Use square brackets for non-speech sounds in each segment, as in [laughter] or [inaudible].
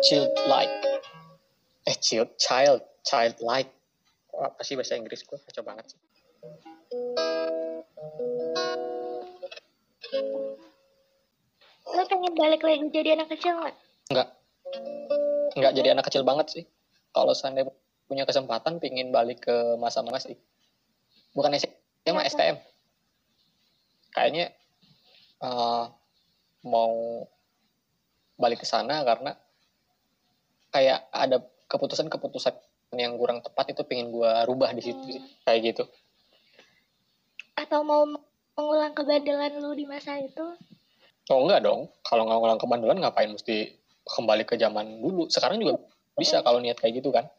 child like eh child child child like apa sih bahasa Inggris gue kacau banget sih Lo pengen balik lagi jadi anak kecil nggak? Enggak. Enggak jadi anak kecil banget sih. Kalau seandainya punya kesempatan pingin balik ke masa-masa sih. Bukan SMA, STM. Kayaknya uh, mau balik ke sana karena kayak ada keputusan-keputusan yang kurang tepat itu pengen gue rubah di situ. Hmm. Kayak gitu. Atau mau mengulang kebandelan lu di masa itu? Oh enggak dong. Kalau nggak ngulang kebandelan ngapain mesti kembali ke zaman dulu. Sekarang juga bisa kalau niat kayak gitu kan.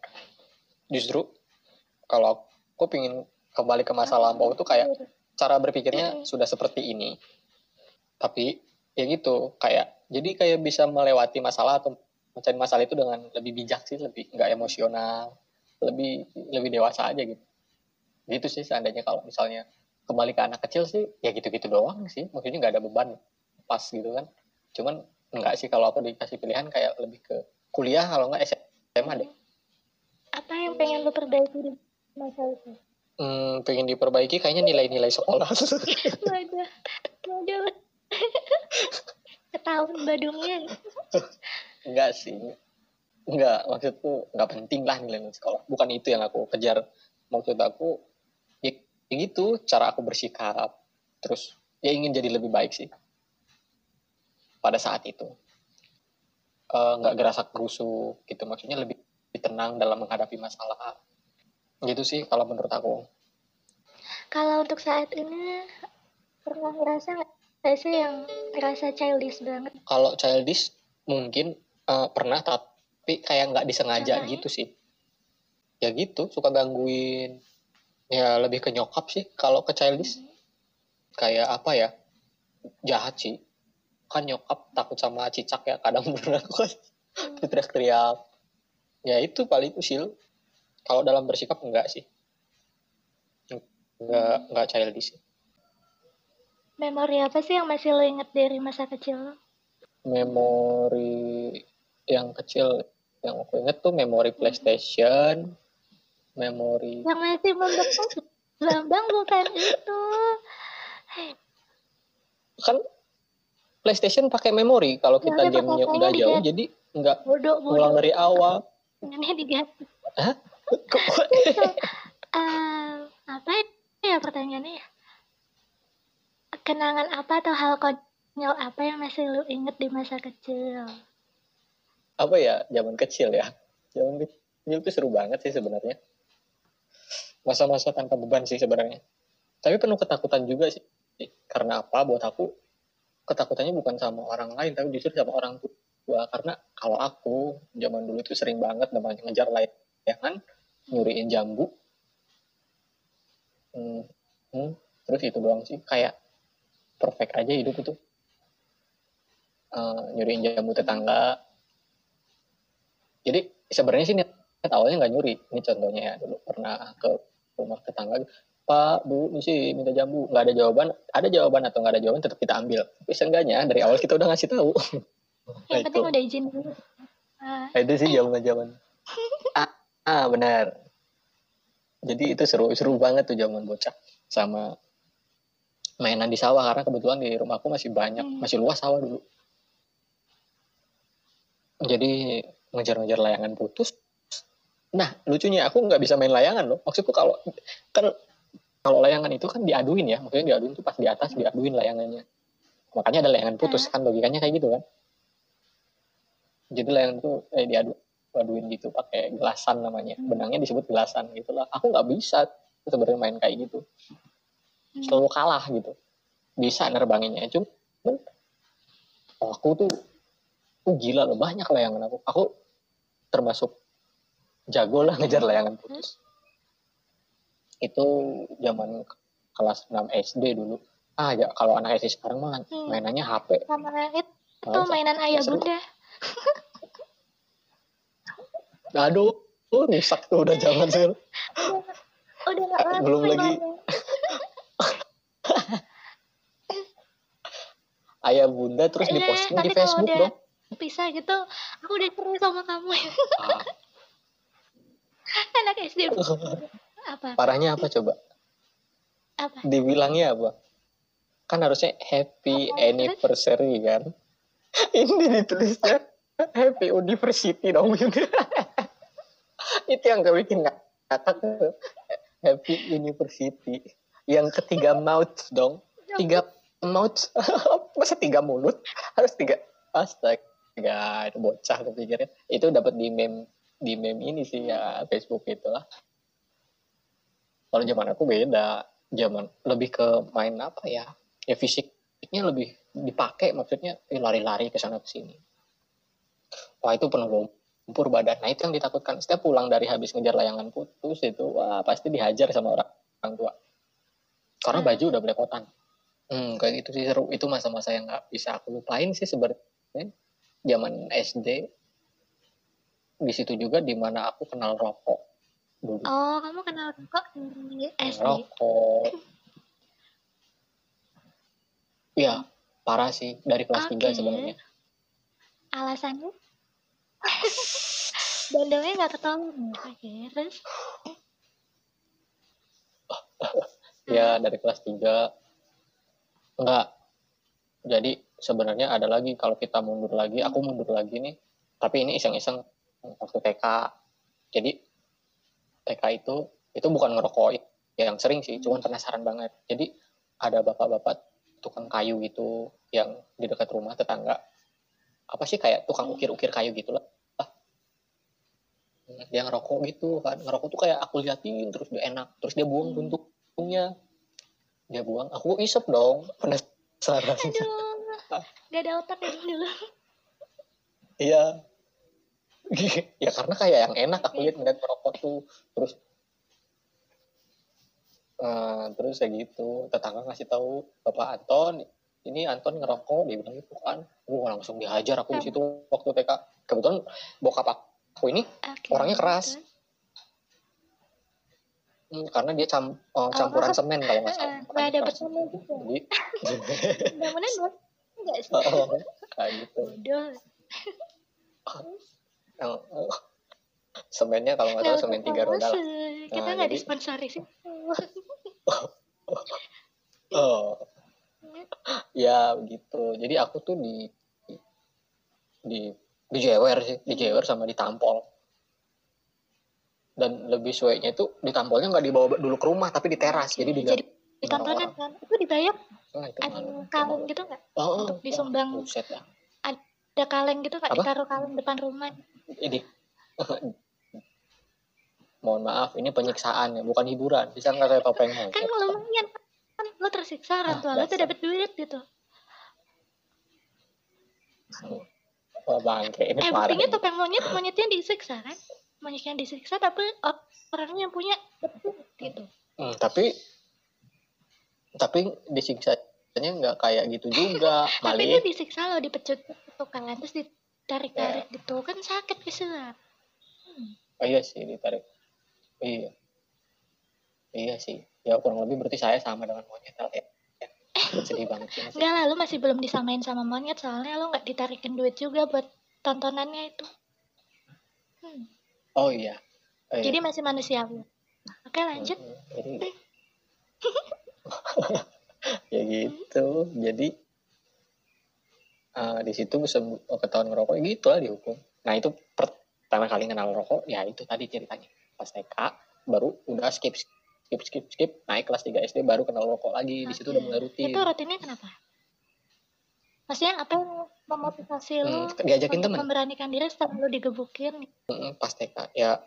Justru kalau aku pingin kembali ke masa lampau itu kayak cara berpikirnya sudah seperti ini. Tapi ya gitu kayak jadi kayak bisa melewati masalah atau mencari masalah itu dengan lebih bijak sih, lebih nggak emosional, lebih lebih dewasa aja gitu. Gitu sih seandainya kalau misalnya kembali ke anak kecil sih ya gitu-gitu doang sih. Maksudnya nggak ada beban pas gitu kan cuman enggak sih kalau aku dikasih pilihan kayak lebih ke kuliah kalau enggak SMA deh Apa yang pengen lu perbaiki di masa itu? hmm, pengen diperbaiki kayaknya nilai-nilai sekolah [laughs] Waduh, waduh. [laughs] Ketahuan badungnya. [laughs] enggak sih. Enggak maksudku enggak penting lah nilai sekolah. Bukan itu yang aku kejar. Maksud aku ya, ya gitu cara aku bersikap. Terus ya ingin jadi lebih baik sih. Pada saat itu. Eh, nggak gerasak gerusu gitu. Maksudnya lebih, lebih tenang dalam menghadapi masalah. Gitu sih kalau menurut aku. Kalau untuk saat ini pernah ngerasa nggak sih yang ngerasa childish banget? kalau childish mungkin eh, pernah tapi kayak nggak disengaja gitu sih. Ya gitu suka gangguin. Ya lebih ke nyokap sih kalau ke childish. Kayak apa ya jahat sih. Kan nyokap takut sama cicak ya kadang [laughs] bener aku kan teriak-teriak ya itu paling usil. Kalau dalam bersikap enggak sih. Enggak enggak childish sih. Memori apa sih yang masih lo inget dari masa kecil lo? memori yang kecil yang aku inget tuh memori PlayStation memori Yang masih membekas lambang bukan itu. kan PlayStation pakai memori kalau kita udah, gamenya udah jauh diganti. jadi nggak ulang dari awal Ini diganti. Hah? [laughs] Eh, apa ya pertanyaannya ya? Kenangan apa atau hal konyol apa yang masih lu inget di masa kecil? Apa ya zaman kecil ya. Zaman kecil itu seru banget sih sebenarnya. Masa-masa tanpa beban sih sebenarnya. Tapi penuh ketakutan juga sih. Karena apa? Buat aku ketakutannya bukan sama orang lain tapi justru sama orang tua. Karena kalau aku zaman dulu itu sering banget namanya ngejar layangan nyuriin jambu. Hmm, hmm, terus itu doang sih. Kayak perfect aja hidup itu. Eh, nyuriin jambu tetangga jadi sebenarnya sih niat niat awalnya nggak nyuri. Ini contohnya ya dulu pernah ke rumah tetangga pak bu ini sih minta jambu. Nggak ada jawaban. Ada jawaban atau nggak ada jawaban tetap kita ambil. Tapi seenggaknya dari awal kita udah ngasih tahu. Nah, [laughs] Yang itu penting udah izin dulu. Ah, Nah, itu sih zaman zaman [laughs] ah, ah benar. Jadi itu seru seru banget tuh zaman bocah sama mainan di sawah. Karena kebetulan di rumahku masih banyak Hmm. masih luas sawah dulu. Jadi ngejar-ngejar layangan putus. Nah lucunya aku nggak bisa main layangan loh. Maksudku kalau kan kalau layangan itu kan diaduin ya. Maksudnya diaduin tuh pas di atas diaduin layangannya. Makanya ada layangan putus kan logikanya kayak gitu kan. Jadi layangan tuh eh diadu aduin gitu pakai gelasan namanya. Benangnya disebut gelasan gitu lah. Aku nggak bisa sebenarnya main kayak gitu. Hmm. selalu kalah gitu. Bisa nerbanginnya cuman aku tuh gila loh banyak layangan aku. Aku termasuk jago lah ngejar layangan putus. Itu zaman kelas 6 SD dulu. Ah ya kalau anak SD sekarang mah Hmm. mainannya HP Sama itu Males, mainan ayah seru. bunda. [laughs] aduh oh, rusak tuh udah zaman saya. [laughs] Udah gak lama Belum lagi. [laughs] ayah bunda terus diposting di Facebook dong pisah gitu aku udah cerai sama kamu. Ah, anak SD apa? Parahnya apa coba? Apa? Dibilangnya apa? Kan harusnya happy Apa, terus? anniversary kan? [laughs] Ini ditulisnya happy university dong [laughs] itu yang gak bikin ngakak tuh. happy university. Yang ketiga mouth dong. Tiga mouth. [laughs] Masa tiga mulut? Harus tiga. Astaga itu bocah gue pikirnya itu dapat di meme di meme ini sih ya Facebook itulah. Kalau zaman aku beda. Zaman lebih ke main apa ya? Ya fisiknya lebih dipakai maksudnya eh, lari-lari ke sana ke sini. Wah itu penuh lumpur badan. Nah itu yang ditakutkan. Setiap pulang dari habis ngejar layangan putus itu wah pasti dihajar sama orang, orang tua. Karena baju udah belepotan. Hmm, kayak gitu sih seru. Itu masa-masa yang nggak bisa aku lupain sih sebenarnya zaman SD di situ juga di mana aku kenal rokok dulu. Oh kamu kenal kok di SD rokok. Iya, parah sih dari kelas 3 Oke. sebenarnya. alasannya? Bandengnya nggak oke terus Ya dari kelas 3 enggak. Jadi sebenarnya ada lagi kalau kita mundur lagi, aku mundur lagi nih. Tapi ini iseng-iseng waktu TK. Jadi TK itu itu bukan ngerokok yang sering sih, cuman penasaran banget. Jadi ada bapak-bapak tukang kayu gitu yang di dekat rumah tetangga. Apa sih kayak tukang ukir-ukir kayu gitu lah. Dia ngerokok gitu kan. Ngerokok tuh kayak aku liatin terus dia enak. Terus dia buang Hmm. puntungnya. Dia buang. Aku isep dong. Penasaran. aduh nggak ada otak ya dulu Iya. [laughs] ya karena kayak yang enak aku lihat ngeliat merokok tuh terus eh, terus kayak gitu. Tetangga ngasih tahu bapak Anton ini Anton ngerokok. Dia bilang gitu kan. Wah, langsung dihajar aku di situ waktu TK kebetulan bokap aku ini Oke, Orangnya keras. hmm, karena dia cam, eh, campuran semen kalau nggak salah. Eh, nggak ada bersama juga. Jadi [laughs] enggak sih oh, kayak gitu Bodoh. yang [laughs] eh, semennya kalau nggak salah semen tiga roda lah kita Nah, nggak jadi- disponsori sih [laughs] Oh, ya begitu. Jadi aku tuh di di di jewer sih, di jewer sama ditampol. Dan lebih suenya itu ditampolnya nggak dibawa dulu ke rumah, tapi di teras. Jadi di jadi ditontonan kan? Itu dibayar Nah, itu. ada malu. kaleng gitu nggak? Oh, untuk oh, disumbang. buset ya. ada kaleng gitu nggak? Apa? ditaruh kaleng depan rumah. Ini. [laughs] Mohon maaf, ini penyiksaan ya, bukan hiburan. Bisa nggak kayak topeng kan lumayan. Kan lo tersiksa orang Ah, tua lo tuh dapat duit gitu. Wah bangke, ini eh parah. buktinya topeng monyet monyetnya disiksa kan? Monyetnya disiksa tapi orangnya yang punya. Gitu Hmm, tapi tapi disiksanya nggak kayak gitu juga. [laughs] tapi dia disiksa lo dipecut kan terus ditarik tarik gitu kan sakit bisa Oh iya sih ditarik. Iya. Iya sih. Ya kurang lebih berarti saya sama dengan monyet lah ya. [laughs] Sedih banget sih. masih. Enggak lah, lu masih belum disamain sama monyet soalnya lu nggak ditarikin duit juga buat tontonannya itu. Hmm. Oh iya. Oh, iya. Jadi masih manusiawi. Oke lanjut. Jadi ya gitu. Jadi eh, di situ se- ketahuan ngerokok ya gitu lah dihukum. Nah itu pertama kali kenal rokok ya itu tadi ceritanya. Pas TK baru udah skip skip skip skip naik kelas 3 SD baru kenal rokok lagi di situ udah mulai rutin. Itu rutinnya kenapa? Maksudnya apa yang memotivasi lu Hmm, diajakin temen. memberanikan diri setelah lu digebukin? Mm, pas TK ya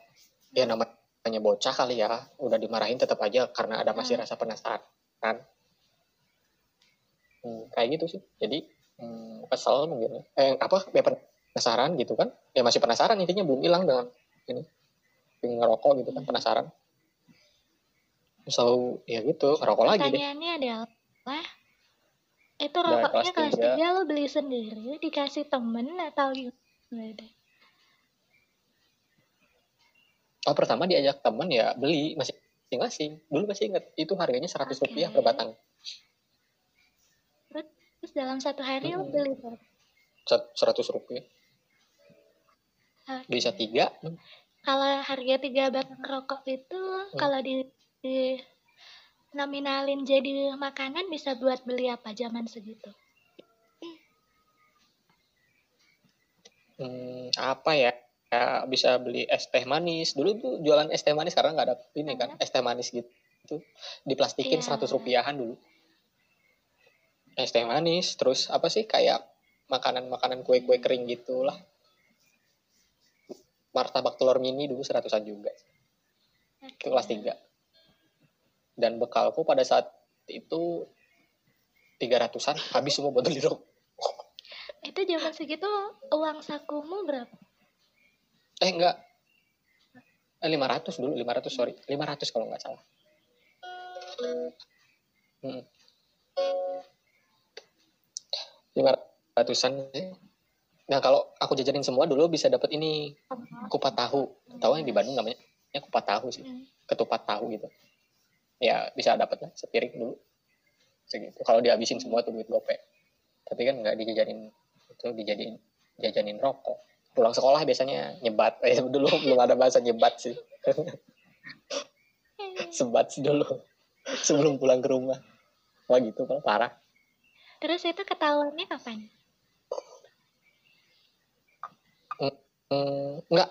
ya namanya bocah kali ya udah dimarahin tetap aja karena ada masih Hmm. rasa penasaran kan? Hmm, kayak gitu sih. Jadi hmm, kesel mungkin. Eh apa ya penasaran gitu kan? Ya masih penasaran intinya belum hilang dengan ini pengen ngerokok gitu kan penasaran. So ya gitu ngerokok lagi deh. Pertanyaannya adalah itu rokoknya kelas kelas tiga. 3 lu beli sendiri dikasih temen atau gimana? oh pertama diajak temen ya beli masih masing-masing dulu masih inget itu harganya seratus Oke. rupiah per batang Terus dalam satu hari Hmm. beli berapa? seratus rupiah Oke. bisa tiga Kalau harga tiga batang rokok itu Hmm. kalau di, di nominalin jadi makanan bisa buat beli apa zaman segitu? Hmm, apa ya? Ya, bisa beli es teh manis. Dulu tuh jualan es teh manis sekarang nggak ada ini kan, es teh manis gitu. Diplastikin Iya. 100 rupiahan dulu. Es teh manis, terus apa sih kayak makanan-makanan kue-kue kering gitulah. Martabak telur mini dulu seratusan juga. Itu kelas 3. Dan bekalku pada saat itu 300-an habis semua buat beli rokok. Itu zaman segitu uang sakumu berapa? Eh enggak. Eh, 500 dulu, 500 sorry. 500 kalau nggak salah. Hmm. 500-an sih. Nah kalau aku jajanin semua dulu bisa dapat ini kupat tahu. Tahu yang di Bandung namanya ya, kupat tahu sih. Hmm. Ketupat tahu gitu. Ya bisa dapat lah sepiring dulu. Segitu. Kalau dihabisin semua tuh duit gope. Tapi kan nggak dijajanin itu dijadiin jajanin rokok. Pulang sekolah biasanya nyebat. Eh, [laughs] dulu belum ada bahasa nyebat sih. Sebat sih dulu. Sebelum pulang ke rumah. Wah gitu kalau parah. Terus itu ketahuannya kapan? Hmm, enggak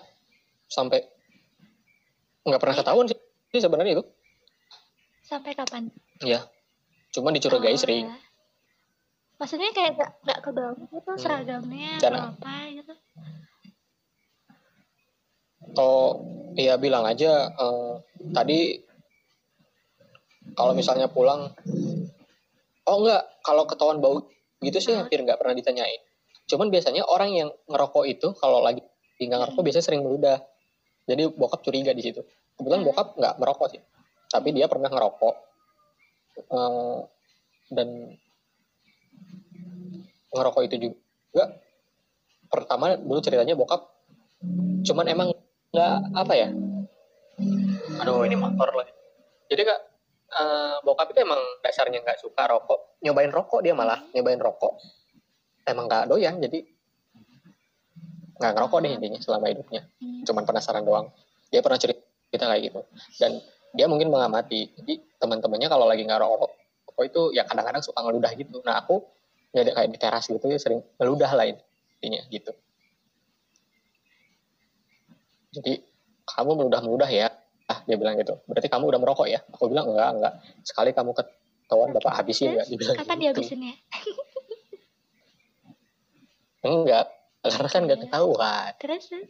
sampai nggak pernah ketahuan sih sih sebenarnya itu. Sampai kapan? Ya. Cuma dicurigai Oh, sering. ya. Maksudnya kayak gak, gak kebawa gitu Hmm. seragamnya Dan- atau apa gitu? Iya bilang aja eh, tadi kalau misalnya pulang oh enggak kalau ketahuan bau gitu sih hampir nggak pernah ditanyain. Cuman biasanya orang yang ngerokok itu kalau lagi nggak ngerokok biasanya sering meludah. Jadi bokap curiga di situ. Kebetulan Hmm. bokap nggak merokok sih tapi dia pernah ngerokok. Eh, dan ngerokok itu juga. Pertama dulu ceritanya bokap cuman emang nggak apa ya? Aduh ini motor lagi jadi kak eh, bokap itu emang dasarnya nggak suka rokok. Nyobain rokok dia malah nyobain rokok. Emang nggak doyan jadi nggak ngerokok deh intinya selama hidupnya. Cuman penasaran doang. Dia pernah cerita kayak gitu. Dan dia mungkin mengamati. Jadi teman-temannya kalau lagi nggak rokok rokok itu ya kadang-kadang suka ngeludah gitu. Nah aku ya kayak di teras gitu ya sering ngeludah lah intinya gitu jadi kamu meludah-meludah ya. Ah dia bilang gitu. Berarti kamu udah merokok ya? Aku bilang enggak enggak. Sekali kamu ketahuan bapak habisin ya. Dia bilang Kapan gitu. dihabisinnya? enggak. Karena kan nggak ketahuan. Terus? terus?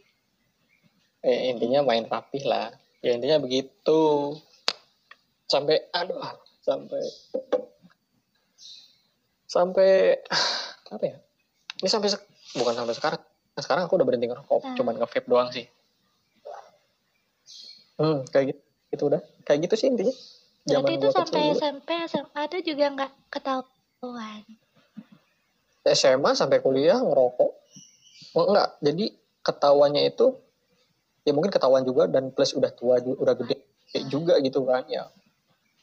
eh, intinya main rapih lah. Ya intinya begitu. Sampai aduh sampai sampai apa ya? Ini sampai bukan sampai sekarang. Nah, sekarang aku udah berhenti ngerokok. Ah. cuman nge vape doang sih hmm kayak gitu. Itu udah. Kayak gitu sih intinya. Berarti itu sampai. SMP, SMA itu juga nggak ketahuan. SMA sampai kuliah ngerokok. Oh, enggak. Jadi ketahuannya itu ya mungkin ketahuan juga dan plus udah tua juga udah gede juga gitu kan ya.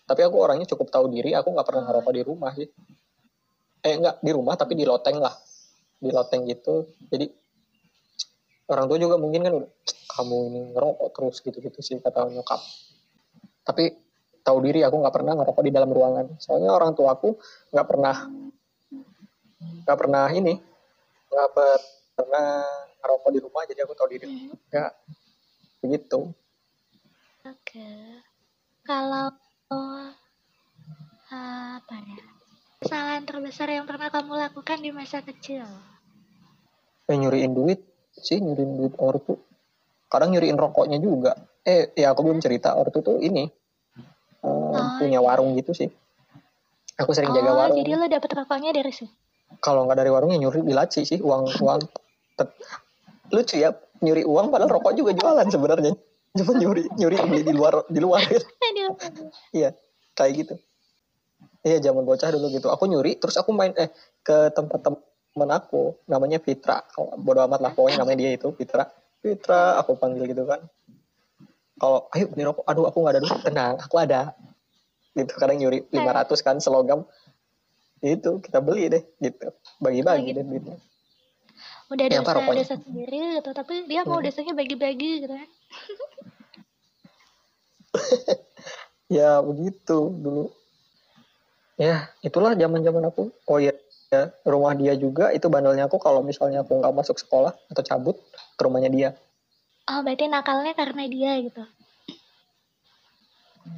Tapi aku orangnya cukup tahu diri. Aku nggak pernah ngerokok di rumah sih. Eh enggak di rumah tapi di loteng lah. Di loteng gitu. Jadi orang tua juga mungkin kan udah kamu ini ngerokok terus gitu gitu sih kata nyokap tapi tahu diri aku nggak pernah ngerokok di dalam ruangan soalnya orang tua aku nggak pernah nggak pernah ini nggak per- pernah ngerokok di rumah jadi aku tahu diri ya begitu Oke. Kalau oh, apa ya? Kesalahan terbesar yang pernah kamu lakukan di masa kecil? eh, nyuriin duit sih nyuriin duit ortu. Kadang nyuriin rokoknya juga. Eh ya aku belum cerita ortu tuh ini eh, Oh, punya warung gitu sih. Aku sering jaga oh, warung. jadi lo dapet rokoknya dari situ? kalau nggak dari warungnya nyuri di laci sih uang uang. Tet- lucu ya nyuri uang padahal rokok juga jualan sebenarnya. [laughs] Cuma nyuri nyuri beli di luar di luar. [laughs] Aduh. iya kayak gitu. Iya zaman bocah dulu gitu. Aku nyuri terus aku main eh ke tempat temen aku namanya Fitra. Bodo amat lah pokoknya namanya dia itu Fitra. Fitra aku panggil gitu kan. Kalau ayo beli rokok. Aduh aku nggak ada duit. Tenang aku ada. Gitu kadang nyuri 500 kan selogam. Itu kita beli deh gitu. Bagi-bagi Oh, gitu. deh duitnya udah dosa rokoknya? dosa sendiri gitu. Tapi dia mau Hmm. dosanya bagi-bagi gitu kan. [laughs] Ya begitu dulu. Ya itulah zaman zaman aku. Oh iya ya, rumah dia juga. Itu bandelnya aku kalau misalnya aku nggak masuk sekolah atau cabut ke rumahnya dia. Oh berarti nakalnya karena dia gitu.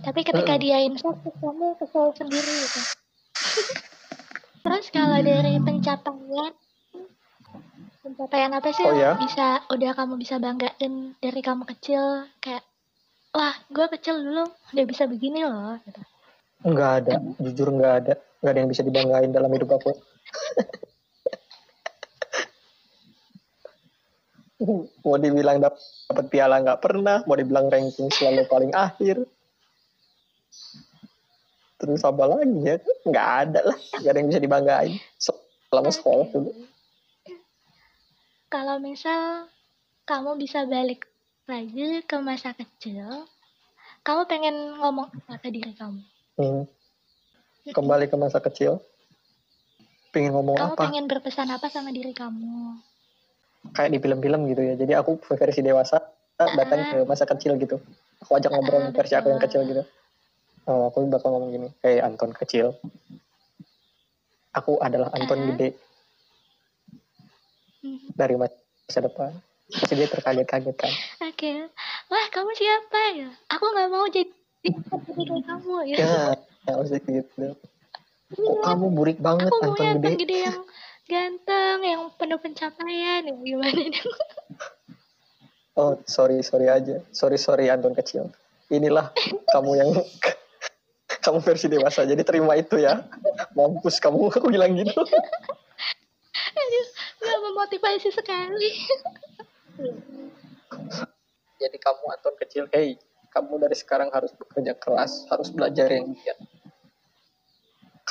Tapi ketika Mm-mm. dia insaf kamu kesel sendiri gitu. [laughs] Terus kalau dari pencapaian pencapaian apa sih Oh, ya? bisa udah kamu bisa banggain dari kamu kecil? Kayak wah gue kecil dulu udah bisa begini loh gitu. nggak ada. Jujur nggak ada. Nggak ada yang bisa dibanggain dalam hidup aku mau dibilang dap- dapat piala nggak pernah mau dibilang ranking selalu paling akhir. Terus apa lagi ya? Nggak ada lah nggak ada yang bisa dibanggain. Selama sekolah dulu. Kalau misal kamu bisa balik lagi ke masa kecil kamu pengen ngomong apa ke diri kamu? Hmm. kembali ke masa kecil pengen ngomong kamu apa? pengen berpesan apa sama diri kamu? Kayak di film-film gitu ya. Jadi aku versi dewasa datang ke masa kecil gitu. Aku ajak ngobrol Ah, versi aku yang betul. kecil gitu. Oh aku bakal ngomong gini. Kayak Anton kecil. Aku adalah Anton Ah. gede. Hmm, dari masa depan. Pasti dia terkaget-kaget kan oke. Wah kamu siapa ya? Aku nggak mau jadi [laughs] kamu ya. Ya harus gitu kok kamu burik banget aku Anton gede? Anton gede yang ganteng yang penuh pencapaian gimana dong [laughs] oh sorry sorry aja. Sorry sorry Anton kecil. Inilah kamu yang [laughs] kamu versi dewasa jadi terima itu ya. Mampus kamu [laughs] aku bilang gitu. Nggak memotivasi sekali. Jadi kamu Anton kecil hey kamu dari sekarang harus bekerja keras harus belajar yang giat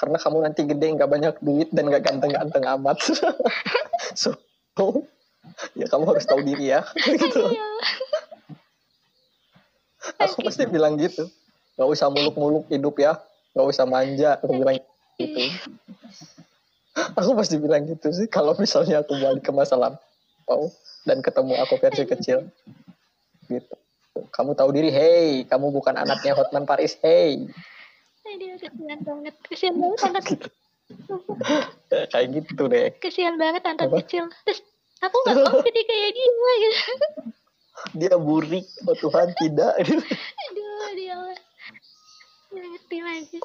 karena kamu nanti gede nggak banyak duit dan nggak ganteng-ganteng amat. [laughs] So ya kamu harus tahu diri ya. [laughs] Gitu. Aduh, aku pasti bilang gitu. Nggak usah muluk-muluk hidup ya. Nggak usah manja aku bilang gitu. Aku pasti bilang gitu sih kalau misalnya aku balik ke masa lampau dan ketemu aku versi kecil. Gitu. Kamu tahu diri hey kamu bukan anaknya Hotman Paris hey makanya dia kesian banget. Kesian banget anak [laughs] kayak gitu deh. Kesian banget anak Apa? kecil. Terus aku nggak [laughs] mau jadi kayak dia gitu. Dia burik oh Tuhan tidak. [laughs] Aduh dia ngerti lagi.